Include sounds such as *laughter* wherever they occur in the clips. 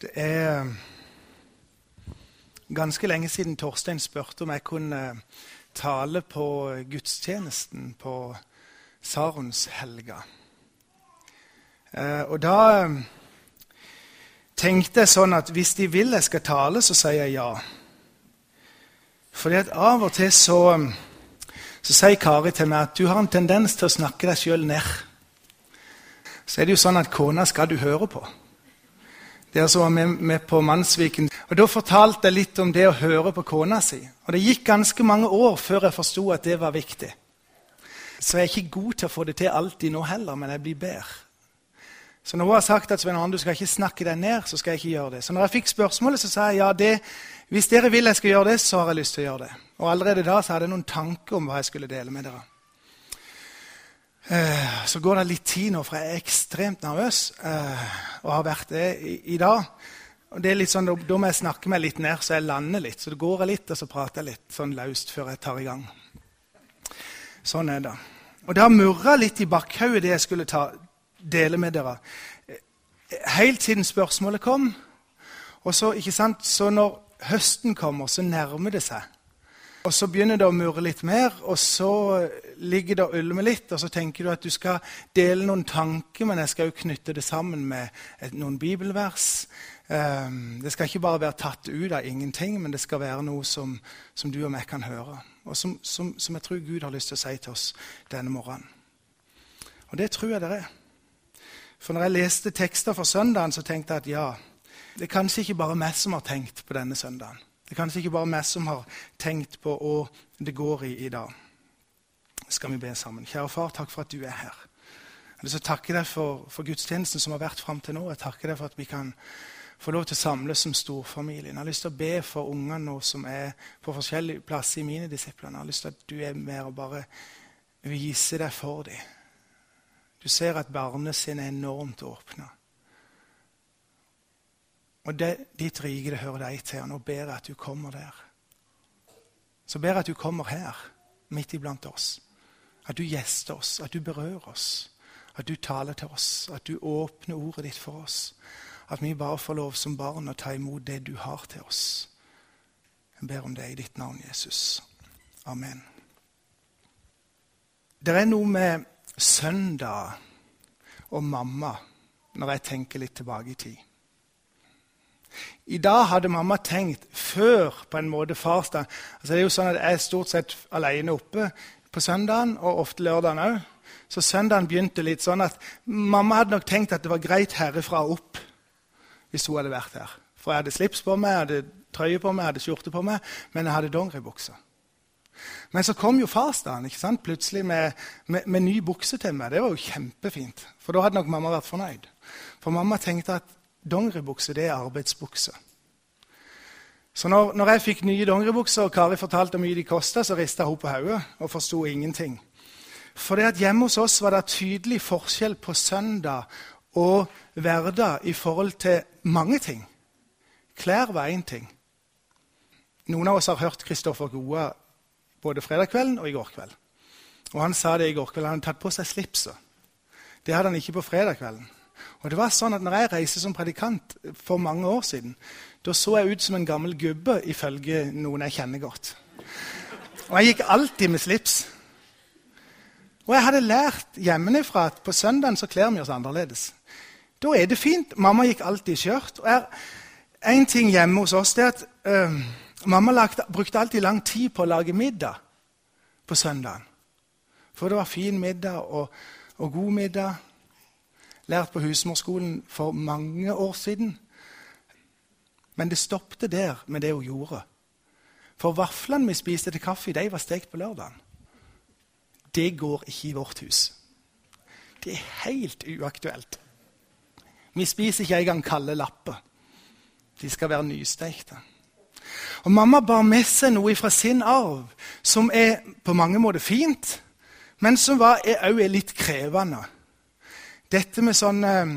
Det er ganske lenge siden Torstein spurte om jeg kunne tale på gudstjenesten på Saronshelga. Eh, og da tenkte jeg sånn at hvis de vil jeg skal tale, så sier jeg ja. Fordi at av og til så, så sier Kari til meg at du har en tendens til å snakke deg sjøl ned. Så er det jo sånn at kona skal du høre på. Dere som var med, med, på Mannsviken. Og Da fortalte jeg litt om det å høre på kona si. Og Det gikk ganske mange år før jeg forsto at det var viktig. Så jeg er ikke god til å få det til alltid nå heller, men jeg blir bedre. Så når hun har sagt at du skal ikke snakke deg ned, så skal jeg ikke gjøre det. Så når jeg fikk spørsmålet, så sa jeg ja, det, hvis dere vil jeg skal gjøre det, så har jeg lyst til å gjøre det. Og allerede da så hadde jeg noen tanker om hva jeg skulle dele med dere. Eh, så går det litt tid nå, for jeg er ekstremt nervøs eh, og har vært det i, i dag. Og det er litt sånn, da, må jeg snakke meg litt ned, så jeg lander litt. Så det går jeg litt, og så prater jeg litt sånn løst før jeg tar i gang. Sånn er det. Og det har murra litt i bakhodet, det jeg skulle ta, dele med dere. Helt siden spørsmålet kom. Og så, ikke sant, så når høsten kommer, så nærmer det seg. Og så begynner det å murre litt mer, og så ligger det og ulmer litt. Og så tenker du at du skal dele noen tanker, men jeg skal jo knytte det sammen med et, noen bibelvers. Um, det skal ikke bare være tatt ut av ingenting, men det skal være noe som, som du og meg kan høre. Og som, som, som, jeg tror Gud har lyst til å si til oss denne morgenen. Og det tror jeg det er. For når jeg leste tekster for søndagen, så tenkte jeg at ja, det er kanskje ikke bare meg som har tenkt på denne søndagen. Det er kanskje ikke bare meg som har tenkt på hva det går i i dag. Skal vi be sammen? Kjære far, takk for at du er her. Jeg vil takke deg for, for gudstjenesten som har vært fram til nå. Jeg takker deg for at vi kan få lov til å samles som storfamilien. Jeg har lyst til å be for ungene nå som er på forskjellige plasser i mine disipler. Jeg har lyst til at du er med og bare viser deg for dem. Du ser at barnesinnet er enormt åpna. Og det, ditt rike, det hører deg til. Og nå ber jeg at du kommer der. Så ber jeg at du kommer her, midt iblant oss. At du gjester oss, at du berører oss. At du taler til oss, at du åpner ordet ditt for oss. At vi bare får lov som barn å ta imot det du har til oss. Jeg ber om det i ditt navn, Jesus. Amen. Det er noe med søndag og mamma når jeg tenker litt tilbake i tid. I dag hadde mamma tenkt før på en måte farsdag altså Det er jo sånn at Jeg er stort sett alene oppe på søndagen, og ofte lørdagen òg. Så søndagen begynte litt sånn at mamma hadde nok tenkt at det var greit herifra og opp hvis hun hadde vært her. For jeg hadde slips på meg, jeg hadde trøye på meg, jeg hadde skjorte på meg, men jeg hadde dongeribukse. Men så kom jo farsdagen ikke sant? plutselig med, med, med ny bukse til meg. Det var jo kjempefint, for da hadde nok mamma vært fornøyd. For mamma tenkte at Dongeribukse det er arbeidsbukse. Så når, når, jeg fikk nye dongeribukser, og Kari fortalte hvor mye de kosta, så rista hun på hodet og forsto ingenting. For det at hjemme hos oss var det tydelig forskjell på søndag og hverdag i forhold til mange ting. Klær var én ting. Noen av oss har hørt Kristoffer Goa både fredag kvelden og i går kveld. Og Han sa det i går kveld. Han hadde tatt på seg slipset. Det hadde han ikke på fredag kvelden. Og det var sånn at når jeg reiste som predikant for mange år siden, da så jeg ut som en gammel gubbe, ifølge noen jeg kjenner godt. Og jeg gikk alltid med slips. Og jeg hadde lært hjemmefra at på søndagen så kler vi oss annerledes. Da er det fint. Mamma gikk alltid i skjørt. Og en ting hjemme hos oss er at øh, mamma lagde, brukte alltid lang tid på å lage middag på søndagen. For det var fin middag og, og god middag lært på husmorskolen for mange år siden. Men det stoppet der med det hun gjorde. For vaflene vi spiste til kaffe, de var stekt på lørdagen. Det går ikke i vårt hus. Det er helt uaktuelt. Vi spiser ikke engang kalde lapper. De skal være nystekte. Og Mamma bar med seg noe fra sin arv som er på mange måter fint, men som òg er, litt krevende. Dette med sånn eh,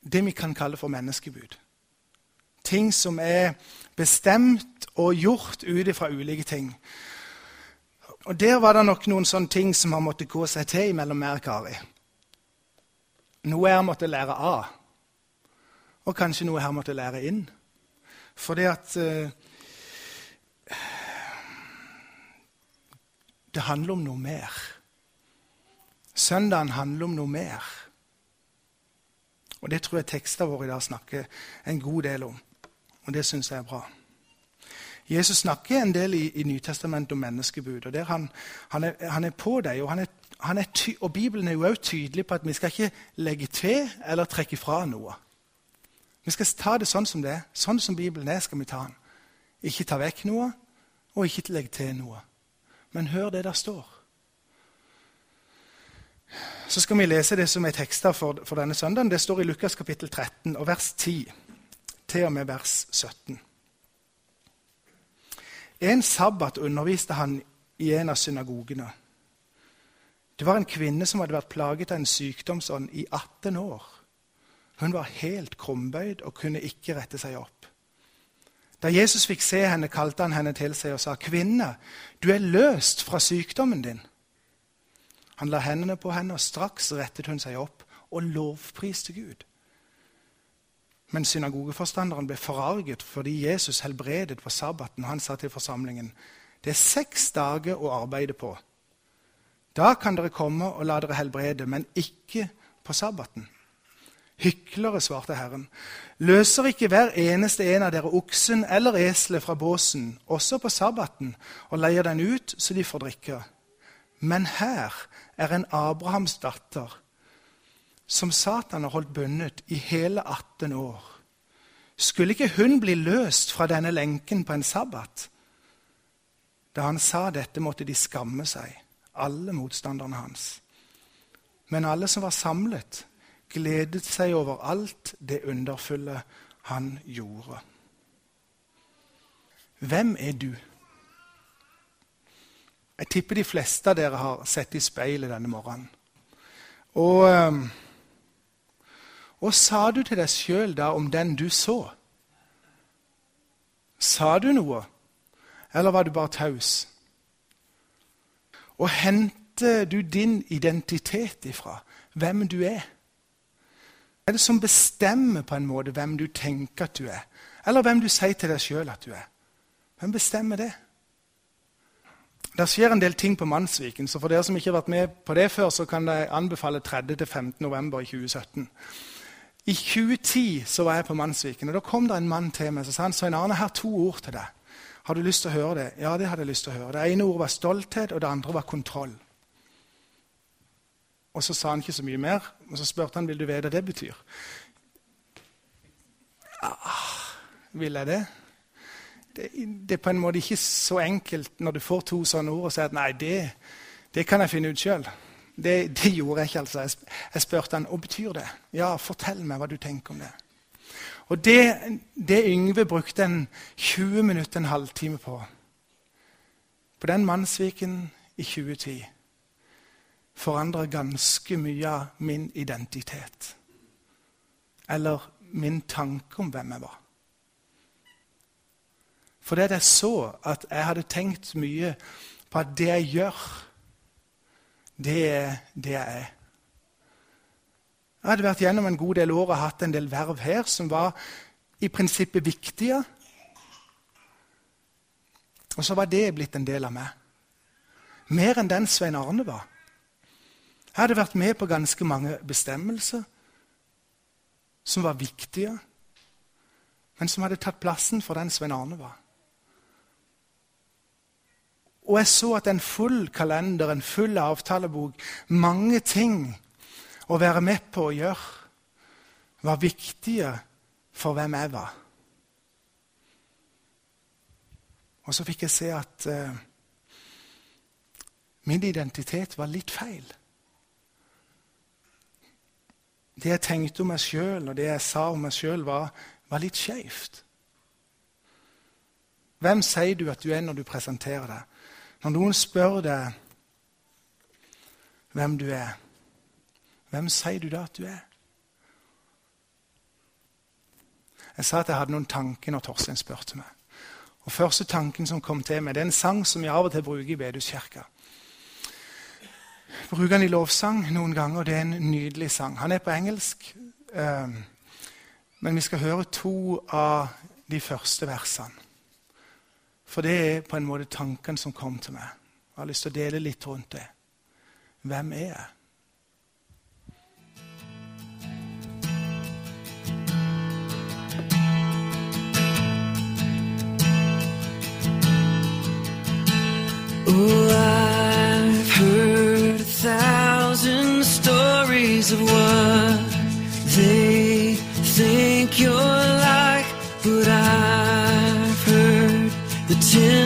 Det vi kan kalle for menneskebud. Ting som er bestemt og gjort ut fra ulike ting. Og Der var det nok noen sånne ting som har måttet gå seg til mellom meg og Kari. Noe jeg måtte lære av. Og kanskje noe her måtte lære inn. Fordi at uh, Det handler om noe mer. Søndagen handler om noe mer. Og Det tror jeg tekstene våre i dag snakker en god del om. Og det syns jeg er bra. Jesus snakker en del i, i Nytestamentet om menneskebud. og han, han, er, han, er, på deg, og, er, ty, og Bibelen er jo også tydelig på at vi skal ikke legge til eller trekke fra noe. Vi skal ta det sånn som det er. Sånn som Bibelen er, skal vi ta den. Ikke ta vekk noe, og ikke legge til noe. Men hør det der står. Så skal vi lese det som er teksta for, for denne søndagen. Det står i Lukas kapittel 13 og vers 10 til og med vers 17. En sabbat underviste han i en av synagogene. Det var en kvinne som hadde vært plaget av en sykdomsånd i 18 år. Hun var helt krumbøyd og kunne ikke rette seg opp. Da Jesus fikk se henne, kalte han henne til seg og sa, 'Kvinne, du er løst fra sykdommen din.' Han la hendene på henne, og straks rettet hun seg opp og lovpriste Gud. Men synagogeforstanderen ble forarget fordi Jesus helbredet på sabbaten. Han sa til forsamlingen, 'Det er seks dager å arbeide på.' 'Da kan dere komme og la dere helbrede, men ikke på sabbaten.' Hyklere, svarte Herren, løser ikke hver eneste en av dere oksen eller eselet fra båsen, også på sabbaten, og leier den ut så de får drikke. Men her er en Abrahams datter som Satan har holdt bundet i hele 18 år. Skulle ikke hun bli løst fra denne lenken på en sabbat? Da han sa dette, måtte de skamme seg, alle motstanderne hans. Men alle som var samlet, gledet seg over alt det underfulle han gjorde. Hvem er du? Jeg tipper de fleste av dere har sett i speilet denne morgenen. Og ehm, hva sa du til deg sjøl da om den du så? Sa du noe, eller var du bare taus? Og henter du din identitet ifra hvem du er? Er det som bestemmer på en måte hvem du tenker at du er? Eller hvem du sier til deg sjøl at du er? Hvem bestemmer det? Det skjer en del ting på Mannsviken, så for dere som ikke har vært med på det før, så kan jeg anbefale 3.-15. november i 2017. I 2010 så var jeg på Mannsviken, og da kom det en mann til meg og sa han, Svein Arne, har to ord til deg. Har du lyst til å høre det? Ja, det hadde jeg lyst til å høre. Det ene ordet var stolthet, og det andre var kontroll. Og Så sa han ikke så mye mer, og så spurte han vil du vite hva det betyr. Ah, vil jeg det? Det? er på en måte ikke så enkelt når du får to sånne ord og sier at nei, det, det kan jeg finne ut sjøl. Det, det, gjorde jeg ikke. altså. Jeg, jeg spurte han, hva betyr det. Ja, fortell meg hva du tenker om det. Og det, det Yngve brukte en 20 minutter, en halvtime på, på den mannsviken i 2010, forandrer ganske mye av min identitet. Eller min tanke om hvem jeg var. For det jeg så at jeg hadde tenkt mye på at det jeg gjør det er det jeg er. Jeg hadde vært gjennom en god del år og hatt en del verv her som var i prinsippet viktige. Og så var det blitt en del av meg. Mer enn den Svein Arne var. Jeg hadde vært med på ganske mange bestemmelser som var viktige, men som hadde tatt plassen for den Svein Arne var. Og jeg så at en full kalender, en full avtalebok, mange ting å være med på å gjøre, var viktige for hvem jeg var. Og så fikk jeg se at uh, min identitet var litt feil. Det jeg tenkte om meg sjøl, og det jeg sa om meg sjøl, var, var litt skeivt. Hvem sier du at du er når du presenterer deg? Når noen spør deg hvem du er, hvem sier du da at du er? Jeg sa at jeg hadde noen tanker når Torstein spurte meg. Og Første tanken som kom til meg, det er en sang som jeg av og til bruker i Bedehuskirka. Bruker den i lovsang noen ganger, og det er en nydelig sang. Han er på engelsk. Uh, Men vi skal høre to av de første versene. For det er på en måte tanken som kom til meg. Jeg har lyst til å dele litt rundt det. Hvem er jeg? Oh, I've heard a thousand stories of what they think you're heard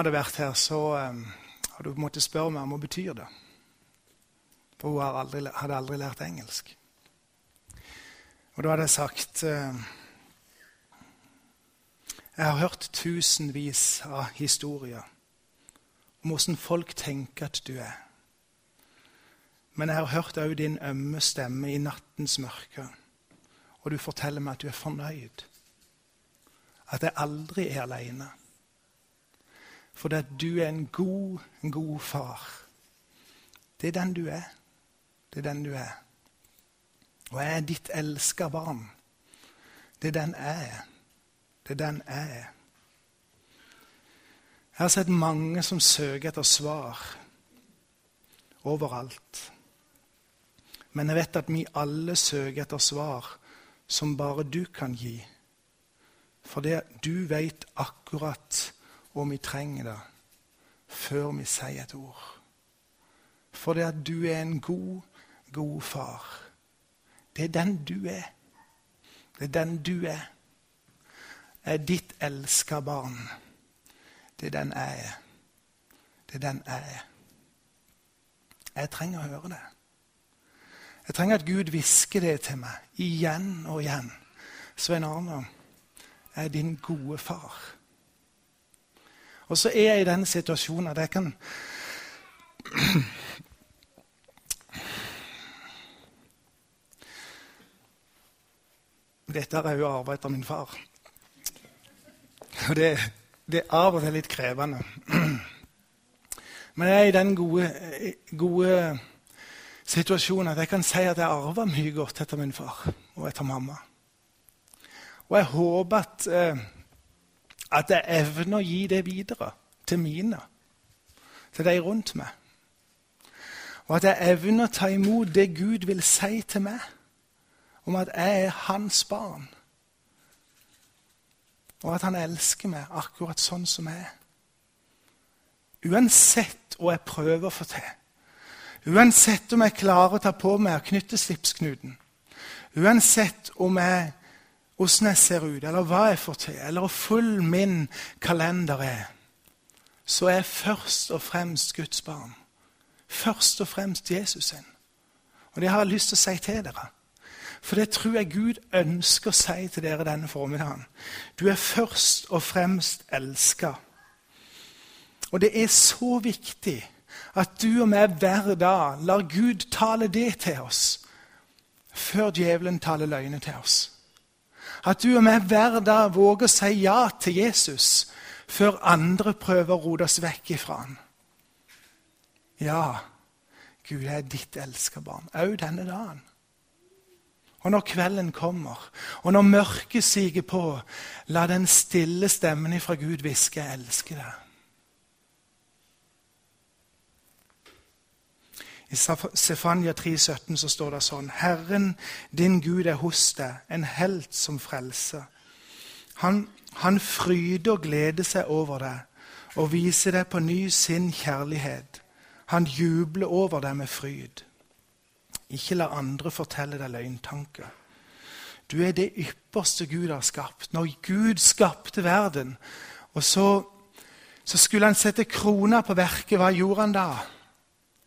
hadde vært her, så um, hadde hun måttet spørre meg om hva betyr det. For hun har aldri, hadde aldri lært engelsk. Og da hadde jeg sagt eh, Jeg har hørt tusenvis av historier om hvordan folk tenker at du er. Men jeg har hørt òg din ømme stemme i nattens mørke. Og du forteller meg at du er fornøyd. At jeg aldri er aleine. For at du er en god, en god far. Det er den du er. Det er den du er. Og jeg er ditt elska barn. Det er den jeg er. Det er den jeg er. Jeg har sett mange som søker etter svar overalt. Men jeg vet at vi alle søker etter svar som bare du kan gi. For det du vet akkurat hvor vi trenger det, før vi sier et ord. For det at du er en god, god far. Det er den du er. Det er den du er. Jeg er ditt elska barn. Det er den jeg er. Det er den jeg er. Jeg trenger å høre det. Jeg trenger at Gud hvisker det til meg igjen og igjen. Svein Arne, jeg er din gode far. Og så er jeg i den situasjonen at jeg kan Dette er jo arbeidet av min far. Og det, det er av og til litt krevende. Men jeg er i den gode, gode situasjonen at jeg kan si at jeg arva mye godt etter min far og etter mamma. Og jeg håper at, eh, at jeg evner å gi det videre til mine, til de rundt meg. Og at jeg evner å ta imot det Gud vil si til meg om at jeg er hans barn. Og at han elsker meg akkurat sånn som jeg er. Uansett hva jeg prøver å få til. Uansett om jeg klarer å ta på meg og knytte slipsknuten. Uansett om jeg, hvordan jeg ser ut, eller hva jeg får til, eller hvor full min kalender er, så er jeg først og fremst Guds barn. Først og fremst Jesus sin. Og det har jeg lyst til å si til dere. For det tror jeg Gud ønsker å si til dere denne formiddagen. Du er først og fremst elska. Og det er så viktig At du og meg hver dag lar Gud tale det til oss før djevelen taler løgner til oss. At du og vi hver dag våger å si ja til Jesus før andre prøver å rote oss vekk ifra han. Ja, Gud er ditt elskede barn, òg denne dagen. Og når kvelden kommer, og når mørket siger på, la den stille stemmen ifra Gud hviske 'Jeg elsker deg'. I Sefania 3,17 så står det sånn Herren din Gud er hos deg, en helt som frelser. Han, han fryder og gleder seg over deg og viser deg på ny sin kjærlighet. Han jubler over deg med fryd. Ikke la andre fortelle deg løgntanker. Du er det ypperste Gud har skapt. Når Gud skapte verden, og så, så skulle han sette krona på verket, hva gjorde han da?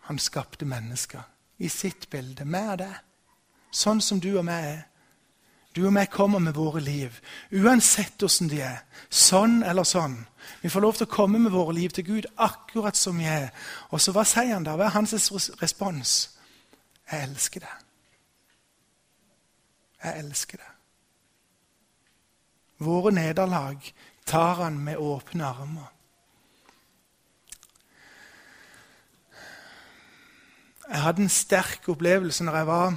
Han skapte mennesker i sitt bilde, med er det. Sånn som du og meg er. Du og meg kommer med våre liv, uansett hvordan de er. Sånn eller sånn. Vi får lov til å komme med våre liv til Gud akkurat som vi er. Og så hva sier han da? Hva er hans respons? Jeg elsker deg. Jeg elsker deg. Våre nederlag tar han med åpne armer. Jeg hadde en sterk opplevelse når jeg var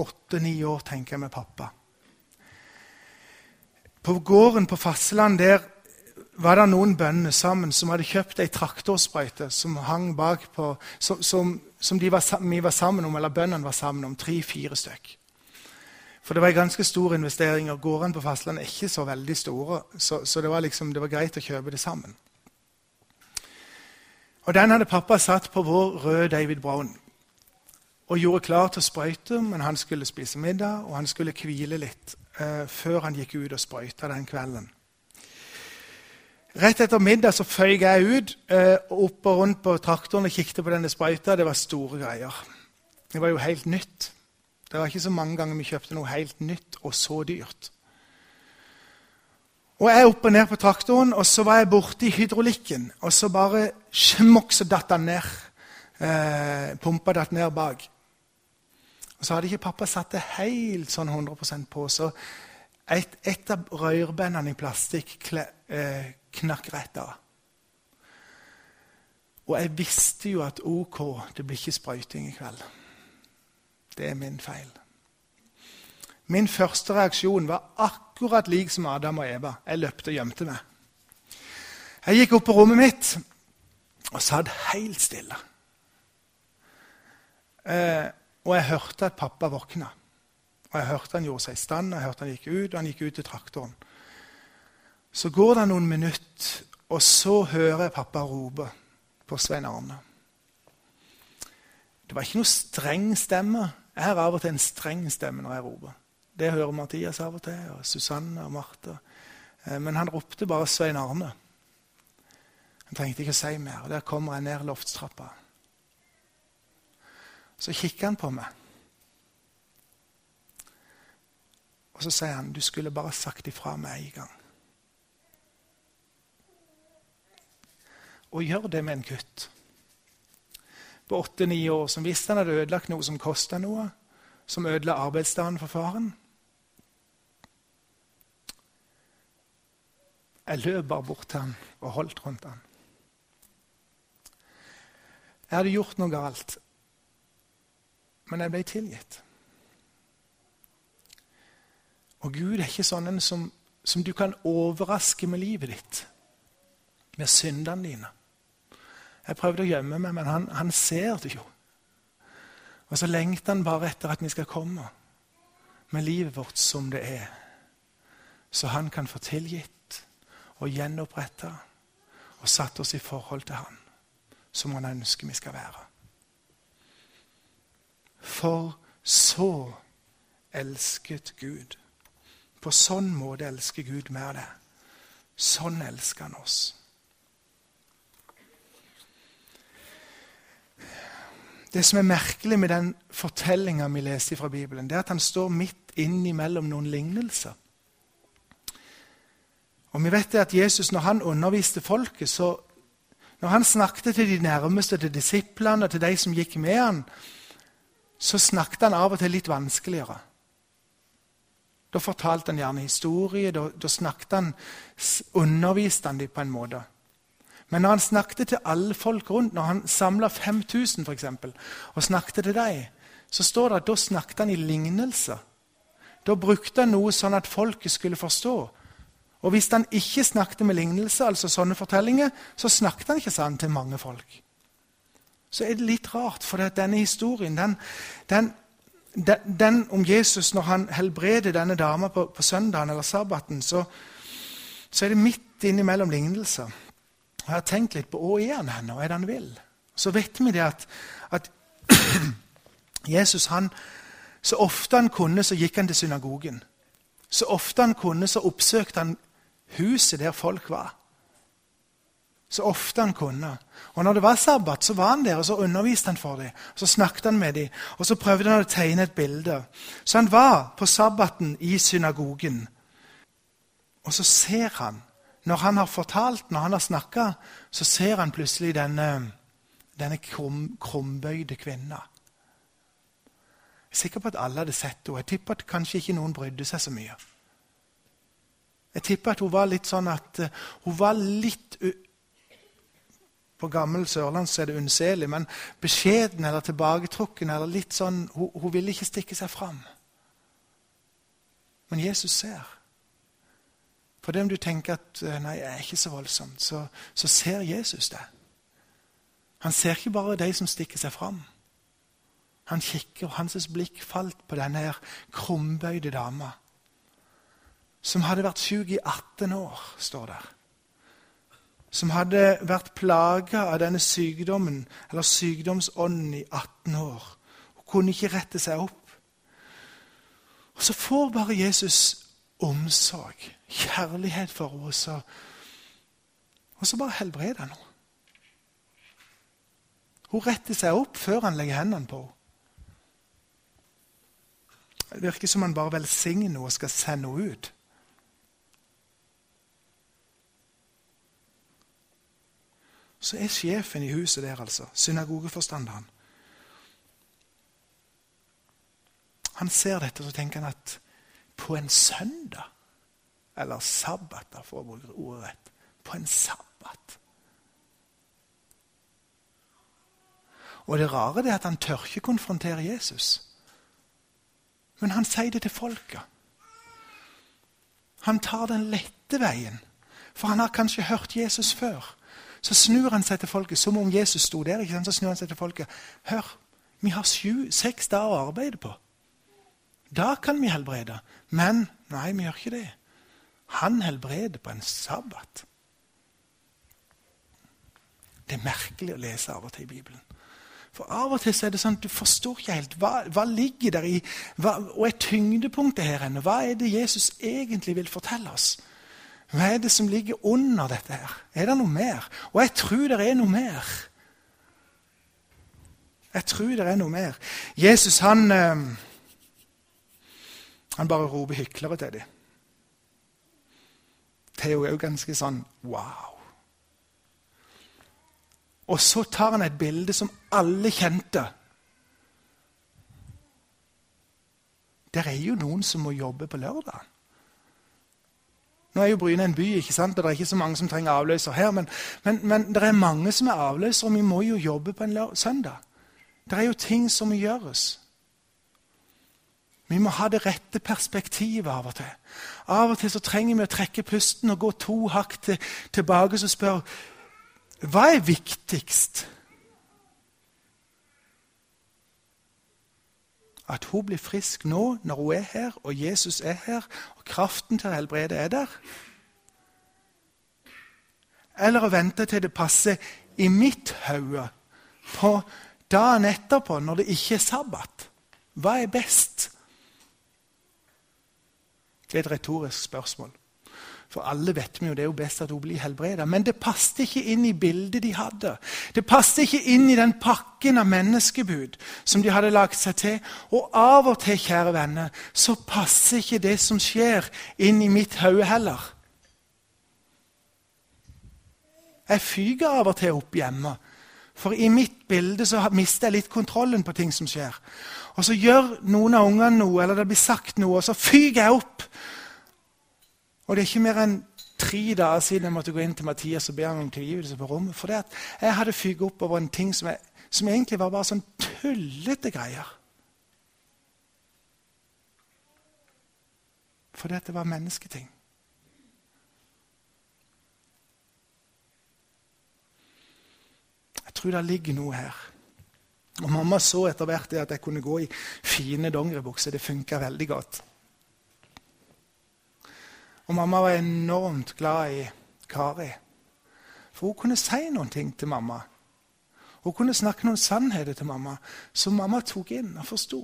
åtte-ni år, tenker jeg, med pappa. På gården på Fasseland der var det noen bønder sammen som hadde kjøpt ei traktorsprøyte som hang bak på, som, som, som var, vi var sammen om, eller bøndene var sammen om, tre-fire stykk. For det var en ganske stor investering, og gårdene på fastlandet er ikke så veldig store. Så, så det, var liksom, det var greit å kjøpe det sammen. Og Den hadde pappa satt på vår røde David Brown og gjorde klar til å sprøyte, men han skulle spise middag og han skulle hvile litt eh, før han gikk ut og sprøyta den kvelden. Rett etter middag så føyk jeg ut eh, opp og rundt på traktoren og kikket på denne sprøyta. Det var store greier. Det var jo helt nytt. Det var ikke så mange ganger vi kjøpte noe helt nytt og så dyrt. Og Jeg opp og ned på traktoren, og så var jeg borti hydraulikken. Og så bare smokk, så datt han ned. Eh, pumpa datt ned bak. Og Så hadde ikke pappa satt det helt sånn 100% på. Så et, et av rørbendene i plastikk kle, eh, knakk rett av. Og jeg visste jo at OK, det blir ikke sprøyting i kveld. Det er min feil. Min første reaksjon var akkurat lik som Adam og Eva. Jeg løpte og gjemte meg. Jeg gikk opp på rommet mitt og satt helt stille. Eh, og jeg hørte at pappa våkna. Og jeg hørte han gjorde seg i stand, og jeg hørte han gikk ut, og han gikk ut til traktoren. Så går det noen minutter, og så hører jeg pappa rope på Svein Arne. Det var ikke noe streng stemme. Jeg har av og til en streng stemme når jeg roper. Det hører Mathias av og til, og Susanne og Marte. Eh, men han ropte bare Svein Arne. Han trengte ikke å si mer. og Der kommer jeg ned loftstrappa. Så kikker han på meg. Og så sier han, 'Du skulle bare sagt ifra med en gang'. Og gjør det med en gutt på åtte-ni år som visste han hadde ødelagt noe som kosta noe, som ødela arbeidsdagen for faren. Jeg løp bare bort til han og holdt rundt han. Jeg hadde gjort noe galt, men jeg ble tilgitt. Og Gud er ikke sånn en som, som du kan overraske med livet ditt, med syndene dine. Jeg prøvde å gjemme meg, men han, han ser det jo. Og så lengter han bare etter at vi skal komme med livet vårt som det er, så han kan få tilgitt og gjenoppretta og satt oss i forhold til Han, som Han ønsker vi skal være. For så elsket Gud. På sånn måte elsker Gud mer det. Sånn elsker Han oss. Det som er merkelig med den fortellinga vi leser fra Bibelen, det er at han står midt innimellom noen lignelser. Og vi vet at Jesus, når han underviste folket, så, Når han snakket til de nærmeste, til disiplene og til de som gikk med han, så snakket han av og til litt vanskeligere. Da fortalte han gjerne historie, da, da snakket han, underviste han dem på en måte. Men når han snakket til alle folk rundt, når han samla 5000 for eksempel, og snakket til dem, så står det at da snakket han i lignelser. Da brukte han noe sånn at folket skulle forstå. Og hvis han ikke snakket med lignelse, altså sånne fortellinger, så snakket han ikke sånn til mange folk. Så er det litt rart, for denne historien den, den, den, den, om Jesus når han helbreder denne dama på, på søndagen eller sabbaten, så, så er det midt innimellom lignelser. Jeg har tenkt litt på hva er han henne, og er det han vil. Så vet vi det at, at *clears throat* Jesus han, så ofte han kunne, så gikk han til synagogen. Så ofte han kunne, så oppsøkte han huset der folk var. Så ofte han kunne. Og når det var sabbat, så var han der og så underviste han for dem. Så snakket han med dem, og så prøvde han å tegne et bilde. Så han var på sabbaten i synagogen. Og så ser han, når han har fortalt, når han har snakka, så ser han plutselig denne, denne krum, krumbøyde kvinna. Jeg er sikker på at alle hadde sett henne. Jeg tipper at kanskje ikke noen brydde seg så mye. Jeg tipper at hun var litt sånn at uh, hun var litt På gammel sørland så er det unnselig, men beskjeden eller tilbaketrukken eller litt sånn Hun, hun ville ikke stikke seg fram. Men Jesus ser. For det om du tenker at uh, nei, jeg er ikke så voldsomt, så, så ser Jesus det. Han ser ikke bare de som stikker seg fram. Han kikker, og hans blikk falt på denne her krumbøyde dama. Som hadde vært syk i 18 år, står der. Som hadde vært plaga av denne sykdommen, eller sykdomsånden, i 18 år. Og kunne ikke rette seg opp. Og så får bare Jesus omsorg, kjærlighet for henne, og så bare helbreder han henne. Hun retter seg opp før han legger hendene på henne. Det virker som han bare velsigner henne og skal sende henne ut. Så er sjefen i huset der, altså. Synagogeforstanderen. Han ser dette så tenker han at på en søndag, eller sabbat, for å bruke ordet rett På en sabbat Og det rare er at han tør ikke konfrontere Jesus. Men han sier det til folket. Han tar den lette veien, for han har kanskje hørt Jesus før. Så snur han seg til folket som om Jesus sto der. Så snur han seg til folket. Hør, vi har sju, seks dager å arbeide på. Da kan vi helbrede. Men nei, vi gjør ikke det. Han helbreder på en sabbat. Det er merkelig å lese av og til i Bibelen. For Av og til så er det sånn at du forstår ikke helt hva, hva ligger der i hva, Og er tyngdepunktet her ennå? Hva er det Jesus egentlig vil fortelle oss? Hva er det som ligger under dette her? Er det noe mer? Og jeg tror det er noe mer. Jeg tror det er noe mer. Jesus, han eh, Han bare roper hyklere til dem. Det er jo ganske sånn wow. Og så tar han et bilde som alle kjente. Det er jo noen som må jobbe på lørdag. Nå er jo Bryne en by, ikke sant? og det er ikke så mange som trenger avløser her. Men, men, men det er mange som er avløsere, og vi må jo jobbe på en søndag. Det er jo ting som må gjøres. Vi må ha det rette perspektivet av og til. Av og til så trenger vi å trekke pusten og gå to hakk til, tilbake og spørre hva er viktigst? At hun blir frisk nå når hun er her, og Jesus er her, og kraften til å helbrede er der? Eller å vente til det passer i mitt hode på dagen etterpå, når det ikke er sabbat? Hva er best? Det er et retorisk spørsmål. For alle vet vi jo det er jo best at hun blir helbredet. Men det passet ikke inn i bildet de hadde. Det passet ikke inn i den pakken av menneskebud som de hadde lagt seg til. Og av og til, kjære venner, så passer ikke det som skjer, inn i mitt hode heller. Jeg fyker av og til opp hjemme. For i mitt bilde så mister jeg litt kontrollen på ting som skjer. Og så gjør noen av ungene noe, eller det blir sagt noe, og så fyker jeg opp. Og det er ikke mer enn tre dager siden jeg måtte gå inn til Mathias og be ham om tilgivelse på rommet. For det jeg hadde fykt opp over en ting som, jeg, som egentlig var bare sånn tullete greier. Fordi at det var mennesketing. Jeg tror det ligger noe her. Og Mamma så etter hvert at jeg kunne gå i fine dongeribukser. Det funka veldig godt. Og mamma var enormt glad i Kari. For hun kunne si noen ting til mamma. Hun kunne snakke noen sannheter til mamma som mamma tok inn og forsto.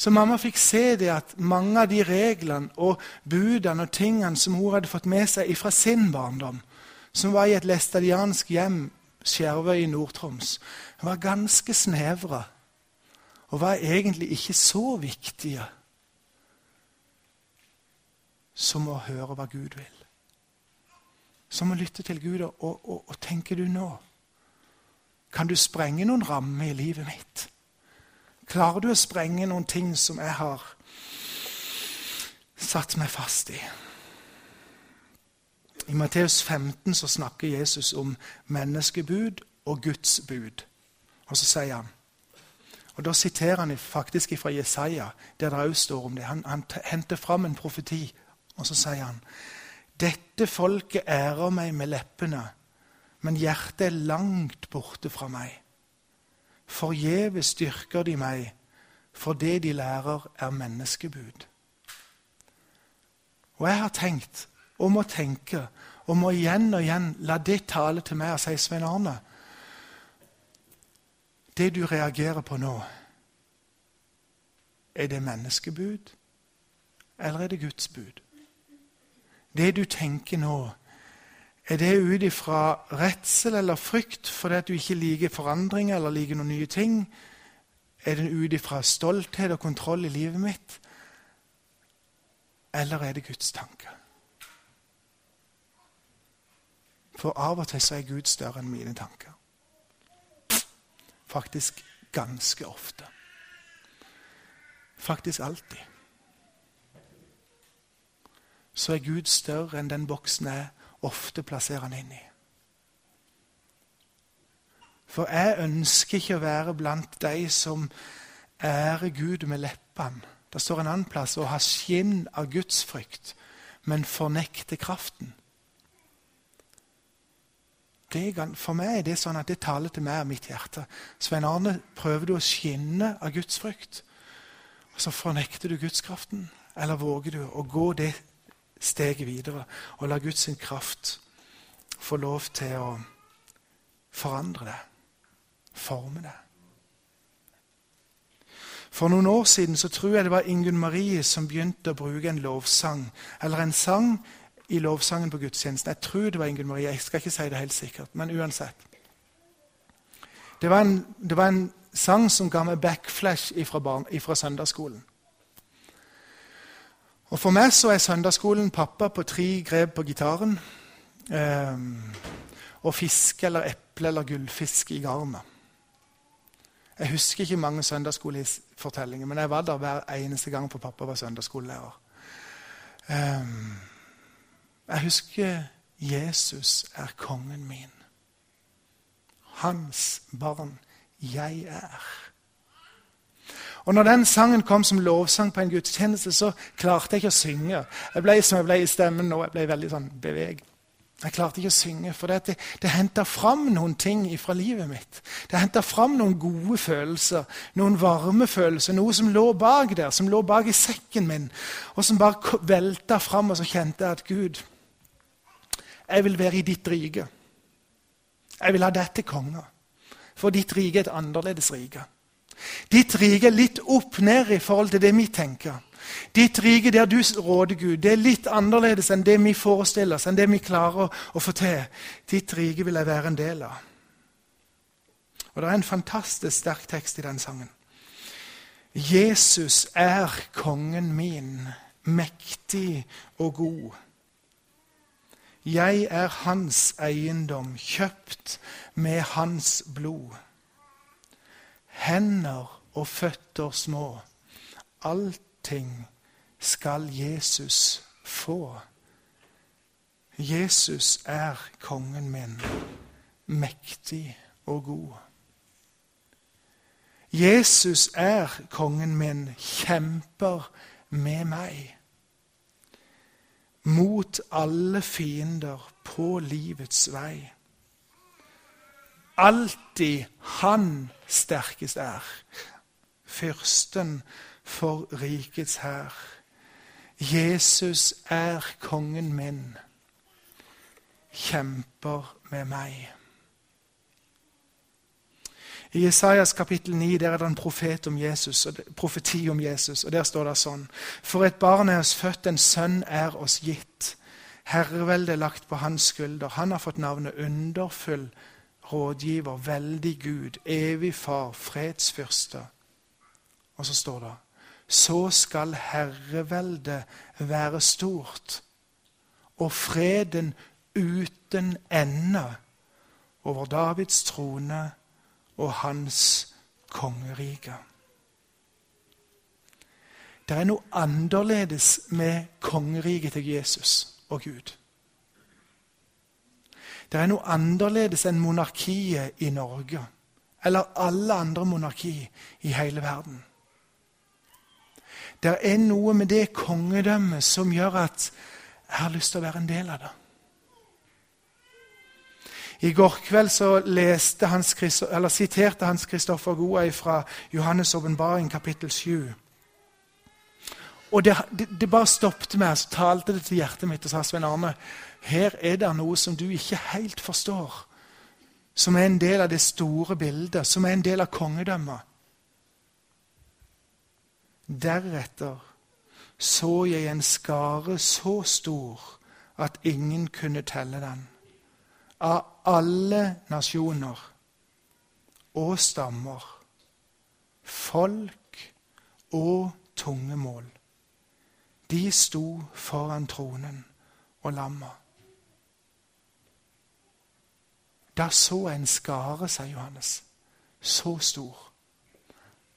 Så mamma fikk se det at mange av de reglene og budene og tingene som hun hadde fått med seg fra sin barndom, som var i et læstadiansk hjem, Skjervøy i Nord-Troms, var ganske snevre og var egentlig ikke så viktige som å høre hva Gud vil. Som å lytte til Gud. Og, og, og tenker du nå Kan du sprenge noen rammer i livet mitt? Klarer du å sprenge noen ting som jeg har satt meg fast i? I Matteus 15 så snakker Jesus om menneskebud og Guds bud. Og så sier han og Da siterer han faktisk fra Jesaja, der det også står om det. Han, han henter fram en profeti, og så sier han Dette folket ærer meg med leppene, men hjertet er langt borte fra meg. Forgjeves styrker de meg, for det de lærer, er menneskebud. Og jeg har tenkt, og må tenke, og må igjen og igjen la det tale til meg og si Svein Arne Det du reagerer på nå, er det menneskebud, eller er det Guds bud? Det du tenker nå, er det ut ifra redsel eller frykt fordi at du ikke liker forandringer eller liker noen nye ting? Er det ut ifra stolthet og kontroll i livet mitt? Eller er det Guds tanke? For av og til så er Gud større enn mine tanker. Faktisk ganske ofte. Faktisk alltid. Så er Gud større enn den boksen jeg ofte plasserer han inn i. For jeg ønsker ikke å være blant de som ærer Gud med leppene. Det står en annen plass å ha skinn av gudsfrykt, men fornekte kraften. Det, for meg er det sånn at det taler til meg og mitt hjerte. Svein Arne, prøver du å skinne av gudsfrykt? Og så fornekter du gudskraften? Eller våger du å gå det steget videre og la Guds kraft få lov til å forandre det? forme det. For noen år siden så tror jeg det var Ingunn Marie som begynte å bruke en lovsang, eller en sang i lovsangen på gudstjenesten. Jeg tror det var Ingunn Marie. Jeg skal ikke si det helt sikkert, men uansett. Det var en, det var en sang som ga meg backflash fra søndagsskolen. Og For meg så er søndagsskolen pappa på tre grep på gitaren. Eh, og fiske eller eple eller gullfisk i garnet. Jeg husker ikke mange søndagsskolefortellinger, men jeg var der hver eneste gang for pappa var søndagsskolelærer. Eh, jeg husker Jesus er kongen min. Hans barn jeg er. Og når den sangen kom som lovsang på en gudstjeneste, så klarte jeg ikke å synge. Jeg ble som jeg ble i stemmen nå. Jeg ble veldig sånn beveget. Jeg klarte ikke å synge, for det, det henta fram noen ting fra livet mitt. Det henta fram noen gode følelser, noen varme følelser, noe som lå bak der, som lå bak i sekken min, og som bare velta fram, og så kjente jeg at Gud, jeg vil være i ditt rike. Jeg vil ha deg til konge. For ditt rike er et annerledes rike. Ditt rike er litt opp ned i forhold til det vi tenker. Ditt rike der du råder, Gud, det er litt annerledes enn det vi forestiller oss, enn det vi klarer å få til. Ditt rike vil jeg være en del av. Og Det er en fantastisk sterk tekst i den sangen. Jesus er kongen min, mektig og god. Jeg er hans eiendom, kjøpt med hans blod. Hender og føtter små, allting skal Jesus få. Jesus er kongen min, mektig og god. Jesus er kongen min, kjemper med meg. Mot alle fiender på livets vei. Alltid han sterkest er, fyrsten for rikets hær. Jesus er kongen min, kjemper med meg. I Jesajas kapittel 9 der er det en profet om Jesus, profeti om Jesus. og Der står det sånn.: For et barn er oss født, en sønn er oss gitt. Herreveldet er lagt på hans skulder. Han har fått navnet Underfull rådgiver, veldig Gud, evig far, fredsfyrste. Og så står det Så skal herreveldet være stort, og freden uten ende over Davids trone og hans kongerike. Det er noe annerledes med kongeriket til Jesus og Gud. Det er noe annerledes enn monarkiet i Norge eller alle andre monarki i hele verden. Det er noe med det kongedømmet som gjør at jeg har lyst til å være en del av det. I går kveld Hans, siterte Hans Kristoffer Goa fra Johannes' åpenbaring, kapittel 7. Og det, det, det bare stoppet meg, så talte det til hjertet mitt og sa Svein Arne, her er det noe som du ikke helt forstår. Som er en del av det store bildet, som er en del av kongedømmet. Deretter så jeg en skare så stor at ingen kunne telle den av alle nasjoner og stammer, folk og tungemål. De sto foran tronen og lamma. Da så en skare, sa Johannes, så stor,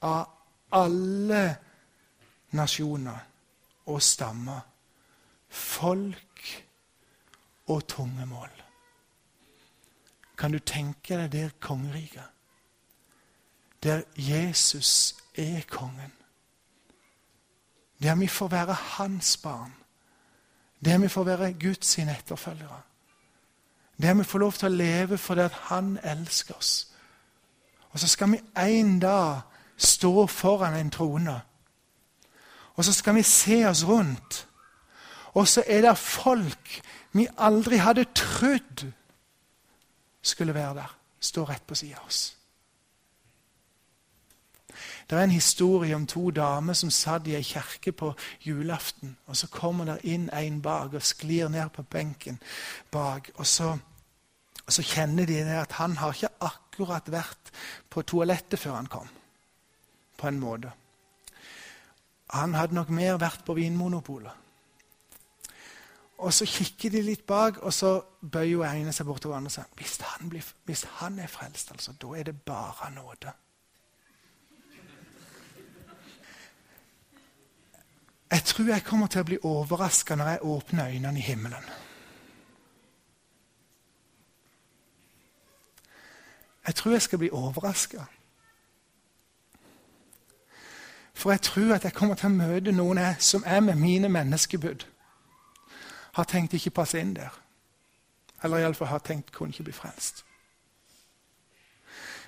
av alle nasjoner og stammer, folk og tungemål. Kan du tenke deg det kongeriket? Der Jesus er kongen. Der vi får være hans barn. Der vi får være Guds sine Der vi får lov til å leve fordi at han elsker oss. Og så skal vi en dag stå foran en trone. Og så skal vi se oss rundt. Og så er det folk vi aldri hadde trodd skulle være der, stå rett på sida av oss. Det er en historie om to damer som satt i ei kirke på julaften. og Så kommer der inn en bak og sklir ned på benken bak. og så, og så kjenner de at han har ikke akkurat vært på toalettet før han kom. På en måte. Han hadde nok mer vært på Vinmonopolet. Og så kikker de litt bak, og så bøyer ene seg bortover andre og sier hvis hvis han er frelst, altså, da er det bare nåde. Jeg tror jeg kommer til å bli overraska når jeg åpner øynene i himmelen. Jeg tror jeg skal bli overraska. For jeg tror at jeg kommer til å møte noen som er med mine menneskebud har tenkt ikke passe inn der. Eller iallfall har tenkt kunne ikke bli frelst.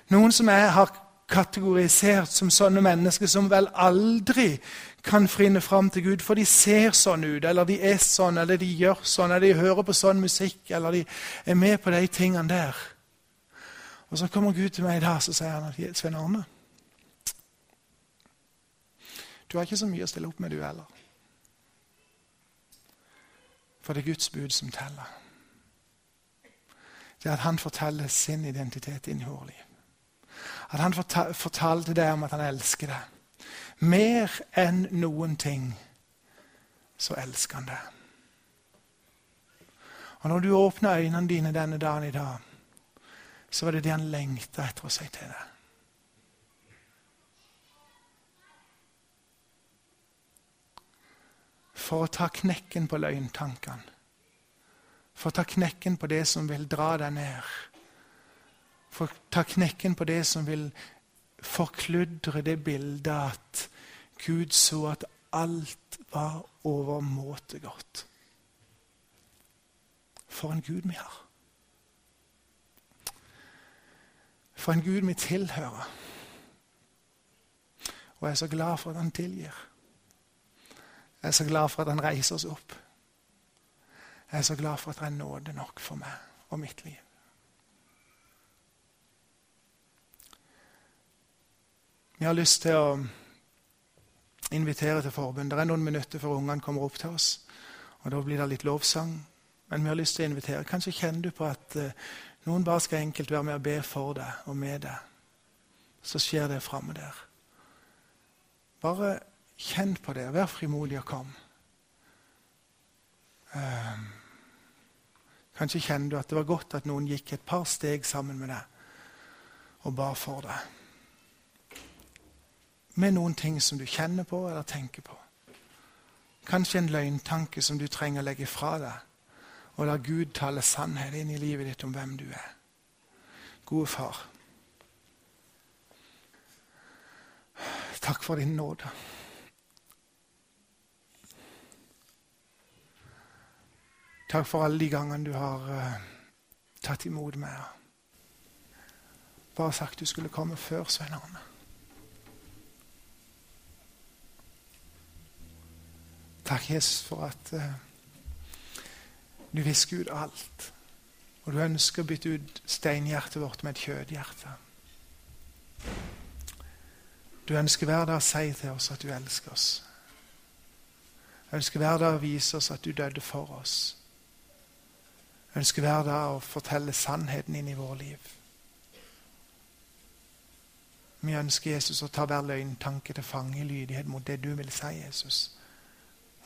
Noen som jeg har kategorisert som sånne mennesker som vel aldri kan finne fram til Gud, for de ser sånn ut, eller de er sånn, eller de gjør sånn, eller de hører på sånn musikk, eller de er med på de tingene der. Og så kommer Gud til meg i dag så sier han, Svein Arne Du har ikke så mye å stille opp med, du heller. For det er Guds bud som teller. Det er at han forteller sin identitet inn i vårt liv. At han fortalte deg om at han elsker deg. Mer enn noen ting så elsker han deg. Og når du åpner øynene dine denne dagen i dag, så var det det han lengta etter å si til deg. For å ta knekken på løgntankene. For å ta knekken på det som vil dra deg ned. For ta knekken på det som vil forkludre det bildet at Gud så at alt var overmåte godt. For en Gud vi har. For en Gud vi tilhører. Og jeg er så glad for at han tilgir. Jeg er så glad for at han reiser oss opp. Jeg er så glad for at det er nåde nok for meg og mitt liv. Vi har lyst til å invitere til forbund. Det er noen minutter før ungene kommer opp til oss. og Da blir det litt lovsang. Men vi har lyst til å invitere. Kanskje kjenner du på at uh, noen bare skal enkelt være med og be for deg og med deg. Så skjer det framme der. Bare kjenn på det. Vær frimodig og kom. Uh, kanskje kjenner du at det var godt at noen gikk et par steg sammen med deg og ba for deg med noen ting som du kjenner på eller tenker på. Kanskje en løgntanke som du trenger å legge fra deg, og la Gud tale sannhet inn i livet ditt om hvem du er. Gode far, takk for din nåde. Takk for alle de gangene du har uh, tatt imot meg. Bare sagt du skulle komme før Svein Arne. Takk, Jesus, for at uh, du visker ut alt. Og du ønsker å bytte ut steinhjertet vårt med et kjødhjerte. Du ønsker hver dag å si til oss at du elsker oss. Jeg ønsker hver dag å vise oss at du døde for oss. Jeg ønsker hver dag å fortelle sannheten inn i vår liv. Vi ønsker Jesus å ta hver løgntanke til fange i lydighet mot det du vil si, Jesus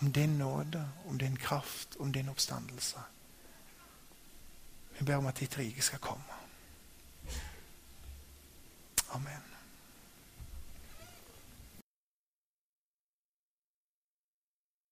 om din nåde, om din kraft, om din oppstandelse. Vi ber om at ditt rike skal komme. Amen.